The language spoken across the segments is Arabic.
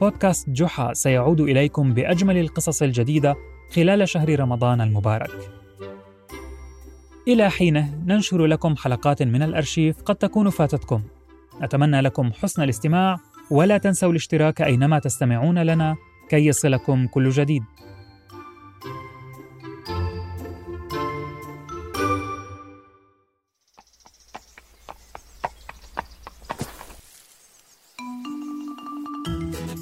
بودكاست جحا سيعود إليكم بأجمل القصص الجديدة خلال شهر رمضان المبارك. إلى حينه ننشر لكم حلقات من الأرشيف قد تكون فاتتكم. نتمنى لكم حسن الاستماع ولا تنسوا الاشتراك أينما تستمعون لنا كي يصلكم كل جديد.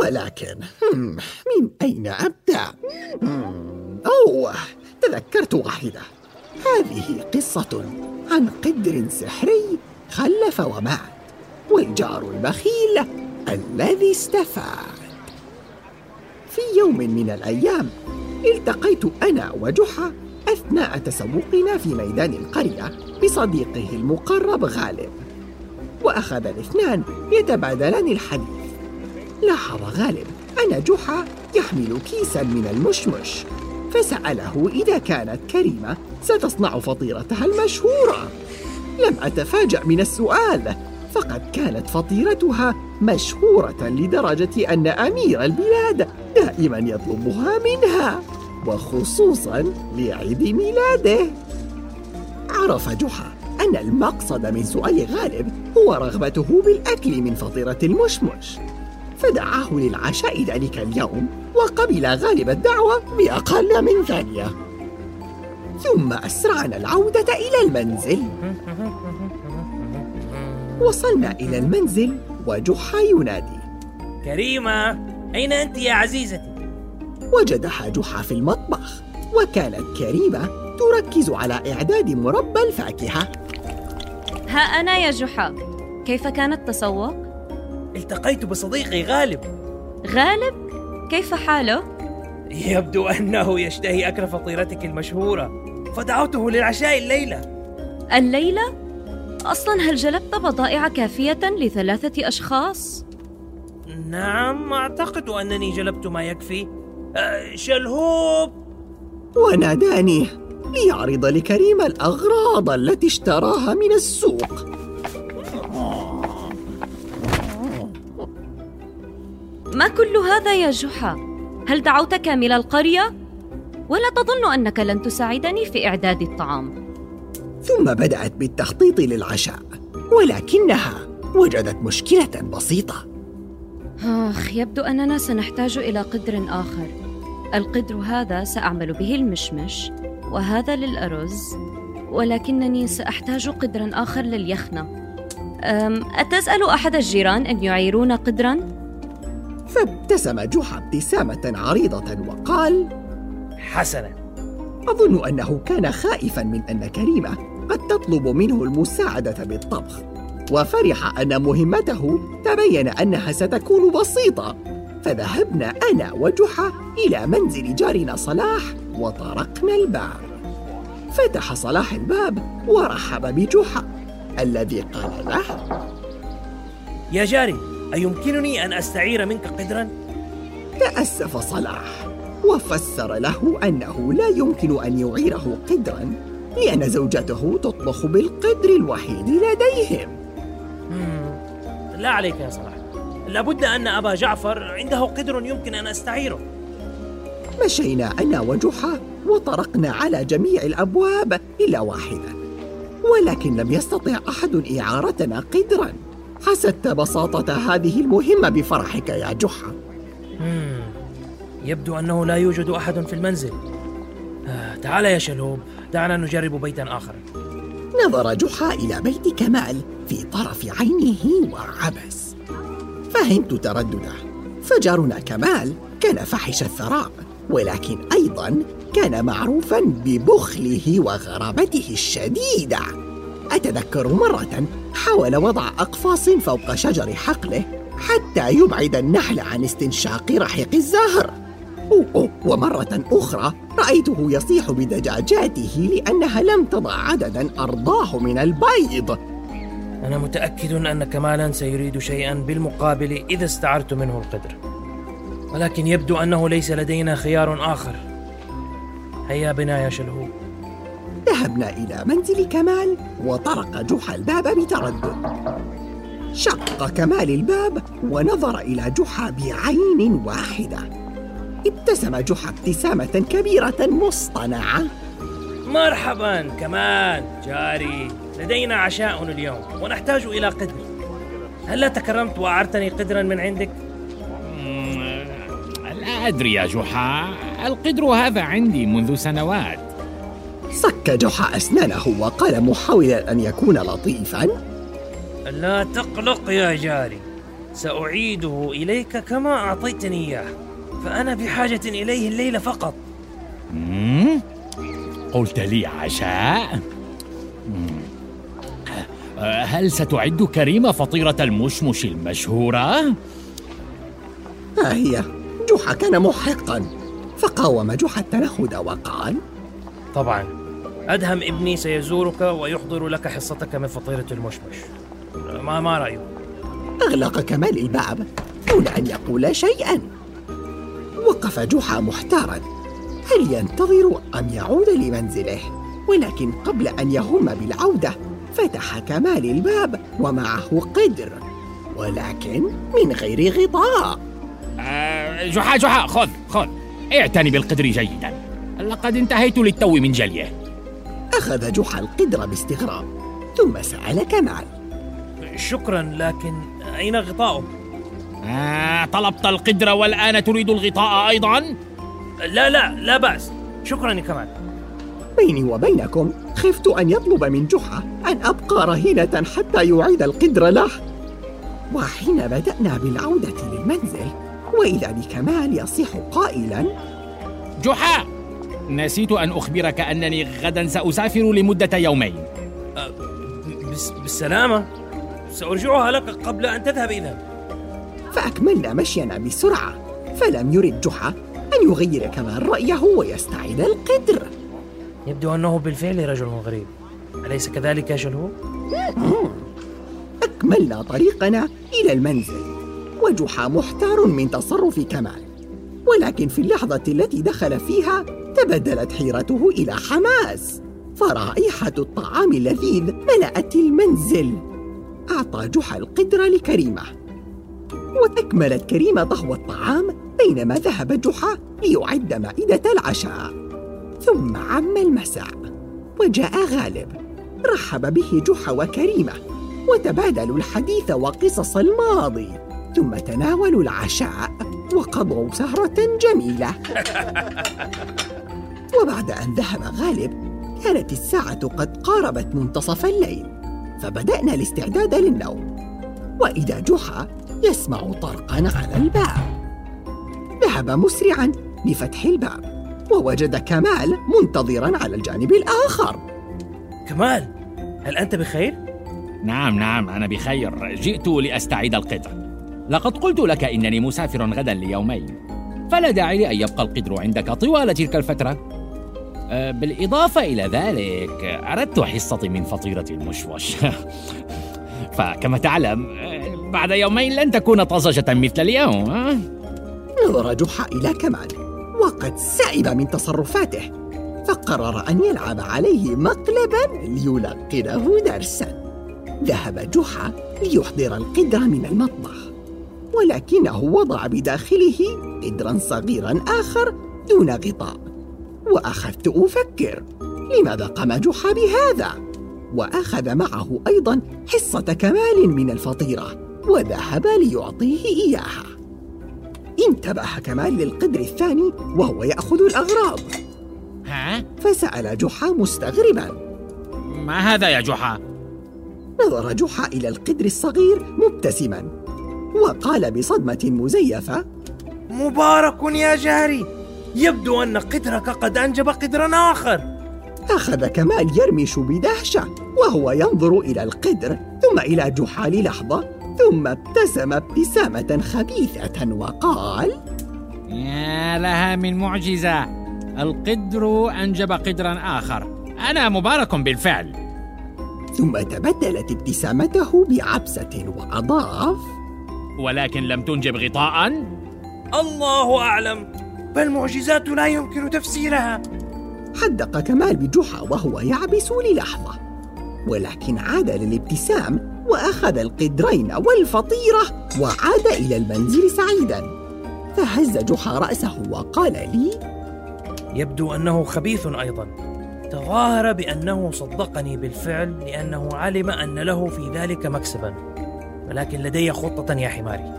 ولكن من أين أبدأ؟ أوه تذكرت واحدة. هذه قصة عن قدر سحري خلف ومات والجار البخيل الذي استفاد. في يوم من الأيام التقيت أنا وجحا أثناء تسوقنا في ميدان القرية بصديقه المقرب غالب. وأخذ الاثنان يتبادلان الحديث. لاحظ غالب أن جحا يحمل كيسا من المشمش فسأله إذا كانت كريمة ستصنع فطيرتها المشهورة. لم أتفاجأ من السؤال فقد كانت فطيرتها مشهورة لدرجة أن أمير البلاد دائما يطلبها منها وخصوصا لعيد ميلاده. عرف جحا أن المقصد من سؤال غالب هو رغبته بالأكل من فطيرة المشمش. فدعاه للعشاء ذلك اليوم وقبل غالب الدعوة بأقل من ثانية. ثم أسرعنا العودة إلى المنزل. وصلنا إلى المنزل وجحا ينادي. كريمة أين أنت يا عزيزتي؟ وجدها جحا في المطبخ وكانت كريمة تركز على إعداد مربى الفاكهة. ها أنا يا جحا كيف كان التسوق؟ التقيت بصديقي غالب غالب؟ كيف حاله؟ يبدو أنه يشتهي أكل فطيرتك المشهورة فدعوته للعشاء الليلة الليلة؟ أصلا هل جلبت بضائع كافية لثلاثة أشخاص؟ نعم أعتقد أنني جلبت ما يكفي أه شلهوب وناداني ليعرض لكريم الأغراض التي اشتراها من السوق ما كل هذا يا جحا؟ هل دعوت كامل القرية؟ ولا تظن أنك لن تساعدني في إعداد الطعام؟ ثم بدأت بالتخطيط للعشاء ولكنها وجدت مشكلة بسيطة آخ يبدو أننا سنحتاج إلى قدر آخر القدر هذا سأعمل به المشمش وهذا للأرز ولكنني سأحتاج قدرا آخر لليخنة. أتسأل أحد الجيران أن يعيرون قدرا؟ فابتسم جحا ابتسامة عريضة وقال حسنا. أظن أنه كان خائفا من أن كريمة قد تطلب منه المساعدة بالطبخ وفرح أن مهمته تبين أنها ستكون بسيطة. فذهبنا أنا وجحا إلى منزل جارنا صلاح وطرقنا الباب. فتح صلاح الباب ورحب بجحا الذي قال له يا جاري أيمكنني أن أستعير منك قدرا؟ تأسف صلاح وفسر له أنه لا يمكن أن يعيره قدرا لأن زوجته تطبخ بالقدر الوحيد لديهم. لا عليك يا صلاح. لابد أن أبا جعفر عنده قدر يمكن أن أستعيره. مشينا أنا وجحا وطرقنا على جميع الأبواب إلا واحدة. ولكن لم يستطع أحد إعارتنا قدرا. حسدت بساطة هذه المهمة بفرحك يا جحا. يبدو أنه لا يوجد أحد في المنزل. آه تعال يا شلوب دعنا نجرب بيتا آخر. نظر جحا إلى بيت كمال في طرف عينه وعبس. فهمت تردده. فجارنا كمال كان فحش الثراء ولكن أيضا كان معروفا ببخله وغرابته الشديدة. أتذكر مرة حاول وضع أقفاص فوق شجر حقله حتى يبعد النحل عن استنشاق رحيق الزهر. أوه ومرة أخرى رأيته يصيح بدجاجاته لأنها لم تضع عددا أرضاه من البيض. أنا متأكد أن كمالا سيريد شيئا بالمقابل إذا استعرت منه القدر. ولكن يبدو أنه ليس لدينا خيار آخر. هيا بنا يا شلهوب ذهبنا إلى منزل كمال وطرق جحا الباب بتردد. شق كمال الباب ونظر إلى جحا بعين واحدة. ابتسم جحا ابتسامة كبيرة مصطنعة. مرحبا كمال جاري. لدينا عشاء اليوم ونحتاج إلى قدر هل تكرمت وأعرتني قدرا من عندك؟ لا أدري يا جحا القدر هذا عندي منذ سنوات صك جحا أسنانه وقال محاولا أن يكون لطيفا لا تقلق يا جاري سأعيده إليك كما أعطيتني إياه فأنا بحاجة إليه الليلة فقط مم؟ قلت لي عشاء؟ مم. هل ستعد كريمة فطيرة المشمش المشهورة؟ ها هي جحا كان محقا فقاوم جحا التنهد وقال طبعا. أدهم ابني سيزورك ويحضر لك حصتك من فطيرة المشمش. ما ما رأيك؟ أغلق كمال الباب دون أن يقول شيئا. وقف جحا محتارا. هل ينتظر أم يعود لمنزله؟ ولكن قبل أن يهم بالعودة فتح كمال الباب ومعه قدر. ولكن من غير غطاء. أه جحا جحا خذ خذ. اعتني بالقدر جيدا. لقد انتهيت للتو من جليه. أخذ جحا القدر باستغراب ثم سأل كمال شكرا لكن أين غطاؤه؟ آه طلبت القدر والآن تريد الغطاء أيضا؟ لا لا لا بأس. شكرا يا كمال. بيني وبينكم خفت أن يطلب من جحا أن أبقى رهينة حتى يعيد القدر له. وحين بدأنا بالعودة للمنزل وإذا بكمال يصيح قائلا. جحا نسيت أن أخبرك أنني غدا سأسافر لمدة يومين. بس بالسلامة. سأرجعها لك قبل أن تذهب إذا. فأكملنا مشينا بسرعة. فلم يرد جحا أن يغير كمال رأيه ويستعيد القدر. يبدو أنه بالفعل رجل غريب. أليس كذلك يا شلهوب؟ أكملنا طريقنا إلى المنزل. وجحا محتار من تصرف كمال. ولكن في اللحظة التي دخل فيها تبدلت حيرته إلى حماس. فرائحة الطعام اللذيذ ملأت المنزل. أعطى جحا القدر لكريمة. وأكملت كريمة ضهو الطعام بينما ذهب جحا ليعد مائدة العشاء. ثم عم المساء. وجاء غالب. رحب به جحا وكريمة. وتبادلوا الحديث وقصص الماضي. ثم تناولوا العشاء وقضوا سهرة جميلة. وبعد أن ذهب غالب كانت الساعة قد قاربت منتصف الليل فبدأنا الاستعداد للنوم. وإذا جحا يسمع طرقا على الباب. ذهب مسرعا لفتح الباب ووجد كمال منتظرا على الجانب الآخر. كمال هل أنت بخير؟ نعم نعم أنا بخير. جئت لأستعيد القدر لقد قلت لك إنني مسافر غدا ليومين. فلا داعي لأن يبقى القدر عندك طوال تلك الفترة. أه، بالإضافة إلى ذلك أردت حصتي من فطيرة المشوش. فكما تعلم أه، بعد يومين لن تكون طازجة مثل اليوم. أه؟ نظر جحا إلى كمال وقد سئب من تصرفاته فقرر أن يلعب عليه مقلبا ليلقنه درسا. ذهب جحا ليحضر القدر من المطبخ. ولكنه وضع بداخله قدرا صغيرا آخر دون غطاء وأخذت أفكر لماذا قام جحا بهذا؟ وأخذ معه أيضا حصة كمال من الفطيرة وذهب ليعطيه إياها انتبه كمال للقدر الثاني وهو يأخذ الأغراض ها؟ فسأل جحا مستغربا ما هذا يا جحا؟ نظر جحا إلى القدر الصغير مبتسما وقال بصدمة مزيفة. مبارك يا جاري. يبدو أن قدرك قد أنجب قدرا آخر. أخذ كمال يرمش بدهشة وهو ينظر إلى القدر ثم إلى جحا للحظة ثم ابتسم ابتسامة خبيثة وقال يا لها من معجزة. القدر أنجب قدرا آخر. أنا مبارك بالفعل. ثم تبدلت ابتسامته بعبسة وأضاف ولكن لم تنجب غطاء؟ الله أعلم فالمعجزات لا يمكن تفسيرها. حدق كمال بجحا وهو يعبس للحظة ولكن عاد للابتسام وأخذ القدرين والفطيرة وعاد إلى المنزل سعيدا. فهز جحا رأسه وقال لي يبدو أنه خبيث أيضا. تظاهر بأنه صدقني بالفعل لأنه علم أن له في ذلك مكسبا. ولكن لدي خطة يا حماري.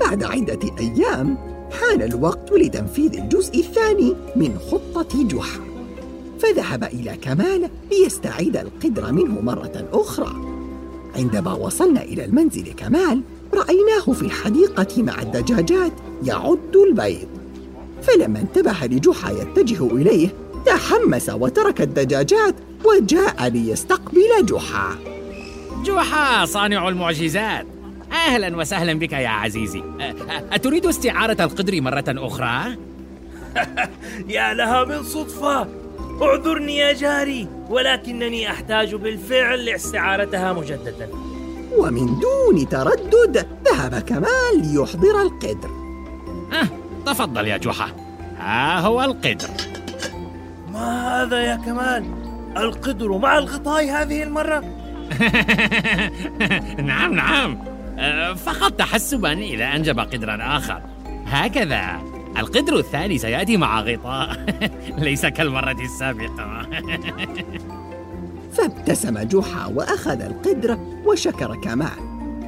بعد عدة أيام حان الوقت لتنفيذ الجزء الثاني من خطة جحا. فذهب إلى كمال ليستعيد القدر منه مرة أخرى. عندما وصلنا إلى المنزل كمال رأيناه في الحديقة مع الدجاجات يعد البيض. فلما انتبه لجحا يتجه إليه تحمس وترك الدجاجات وجاء ليستقبل جحا. جحا صانع المعجزات أهلا وسهلا بك يا عزيزي أتريد استعارة القدر مرة أخرى؟ يا لها من صدفة اعذرني يا جاري ولكنني أحتاج بالفعل لاستعارتها مجددا ومن دون تردد ذهب كمال ليحضر القدر أه تفضل يا جحا ها هو القدر ما هذا يا كمال القدر مع الغطاء هذه المرة نعم نعم. أه، فقط تحسبا إذا أنجب قدرا آخر. هكذا. القدر الثاني سيأتي مع غطاء. ليس كالمرة السابقة. فابتسم جحا وأخذ القدر وشكر كمال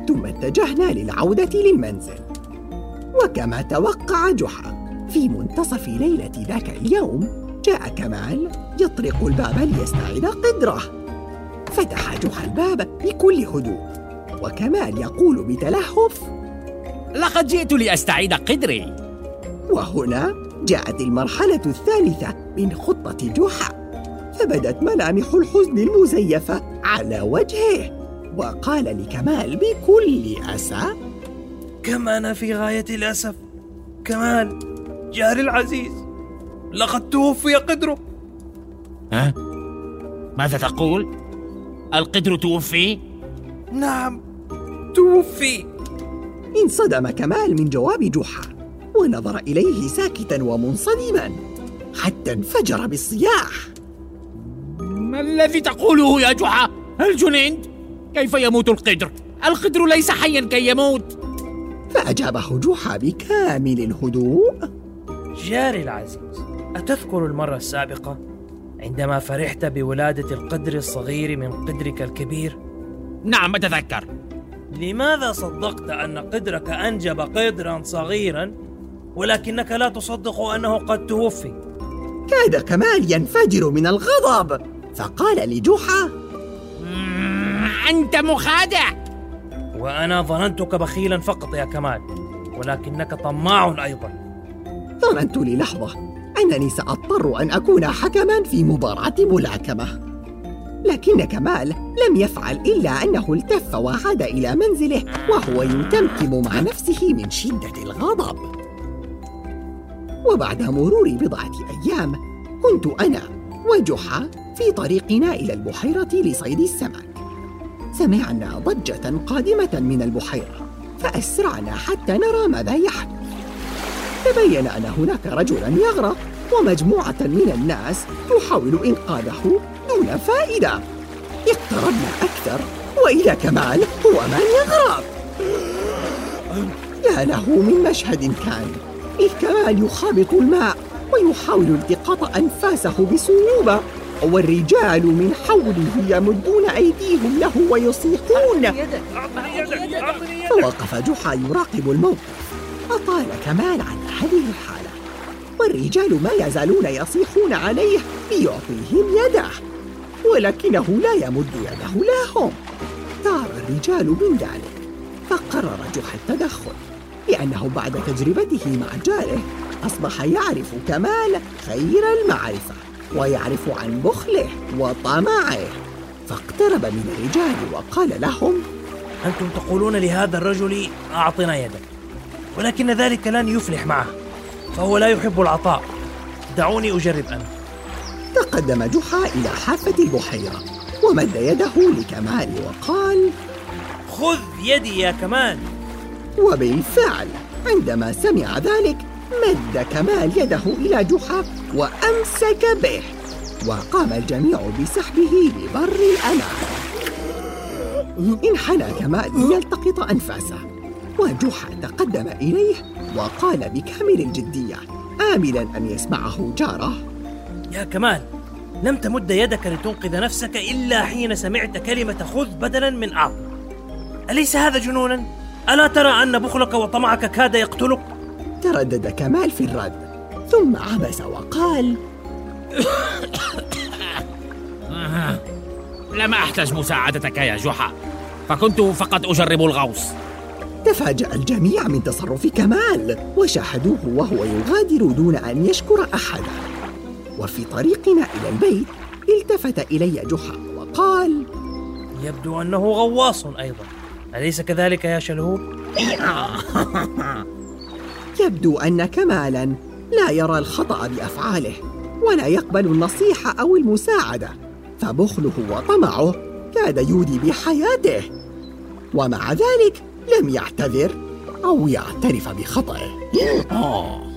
ثم اتجهنا للعودة للمنزل. وكما توقع جحا في منتصف ليلة ذاك اليوم جاء كمال يطرق الباب ليستعيد قدره. فتح جحا الباب بكل هدوء. وكمال يقول بتلهف لقد جئت لأستعيد قدري. وهنا جاءت المرحلة الثالثة من خطة جحا. فبدت ملامح الحزن المزيفة على وجهه. وقال لكمال بكل أسى كم أنا في غاية الأسف؟ كمال جاري العزيز لقد توفي قدره ها؟ ماذا تقول؟ القدر توفي؟ نعم توفي انصدم كمال من جواب جحا ونظر إليه ساكتا ومنصدما حتى انفجر بالصياح ما الذي تقوله يا جحا؟ هل جننت؟ كيف يموت القدر؟ القدر ليس حيا كي يموت فأجابه جحا بكامل الهدوء جاري العزيز أتذكر المرة السابقة عندما فرحت بولادة القدر الصغير من قدرك الكبير؟ نعم أتذكر لماذا صدقت أن قدرك أنجب قدرا صغيرا ولكنك لا تصدق أنه قد توفي؟ كاد كمال ينفجر من الغضب فقال لجحا أنت مخادع وأنا ظننتك بخيلا فقط يا كمال ولكنك طماع أيضا ظننت للحظة أنني سأضطر أن أكون حكما في مباراة ملاكمة. لكن كمال لم يفعل إلا أنه التف وعاد إلى منزله وهو يتمتم مع نفسه من شدة الغضب. وبعد مرور بضعة أيام كنت أنا وجحا في طريقنا إلى البحيرة لصيد السمك. سمعنا ضجة قادمة من البحيرة فأسرعنا حتى نرى ماذا يحدث. تبين أن هناك رجلا يغرق ومجموعة من الناس تحاول إنقاذه دون فائدة. اقتربنا أكثر وإذا كمال هو من يغرق. يا له من مشهد كان. إذ كمال يخابط الماء ويحاول التقاط أنفاسه بصعوبة والرجال من حوله يمدون أيديهم له ويصيحون. فوقف جحا يراقب الموقف. أطال كمال عن هذه الحالة. والرجال ما يزالون يصيحون عليه ليعطيهم يده. ولكنه لا يمد يده لهم. ثار الرجال من ذلك. فقرر جحا التدخل. لأنه بعد تجربته مع جاره أصبح يعرف كمال خير المعرفة ويعرف عن بخله وطمعه. فاقترب من الرجال وقال لهم أنتم تقولون لهذا الرجل أعطنا يدك. ولكن ذلك لن يفلح معه فهو لا يحب العطاء. دعوني أجرب أنا. تقدم جحا إلى حافة البحيرة ومد يده لكمال وقال خذ يدي يا كمال. وبالفعل عندما سمع ذلك مد كمال يده إلى جحا وأمسك به وقام الجميع بسحبه لبر الأمان انحنى كمال ليلتقط أنفاسه. وجحا تقدم إليه وقال بكامل الجدية آملا أن يسمعه جاره يا كمال لم تمد يدك لتنقذ نفسك إلا حين سمعت كلمة خذ بدلا من أعطى أليس هذا جنونا؟ ألا ترى أن بخلك وطمعك كاد يقتلك؟ تردد كمال في الرد ثم عبس وقال لم أحتج مساعدتك يا جحا فكنت فقط أجرب الغوص تفاجأ الجميع من تصرف كمال وشاهدوه وهو يغادر دون أن يشكر أحدا. وفي طريقنا إلى البيت التفت إلي جحا وقال يبدو أنه غواص أيضا. أليس كذلك يا شلهوب؟ يبدو أن كمالا لا يرى الخطأ بأفعاله ولا يقبل النصيحة أو المساعدة فبخله وطمعه كاد يودي بحياته. ومع ذلك لم يعتذر أو يعترف بخطئه آه.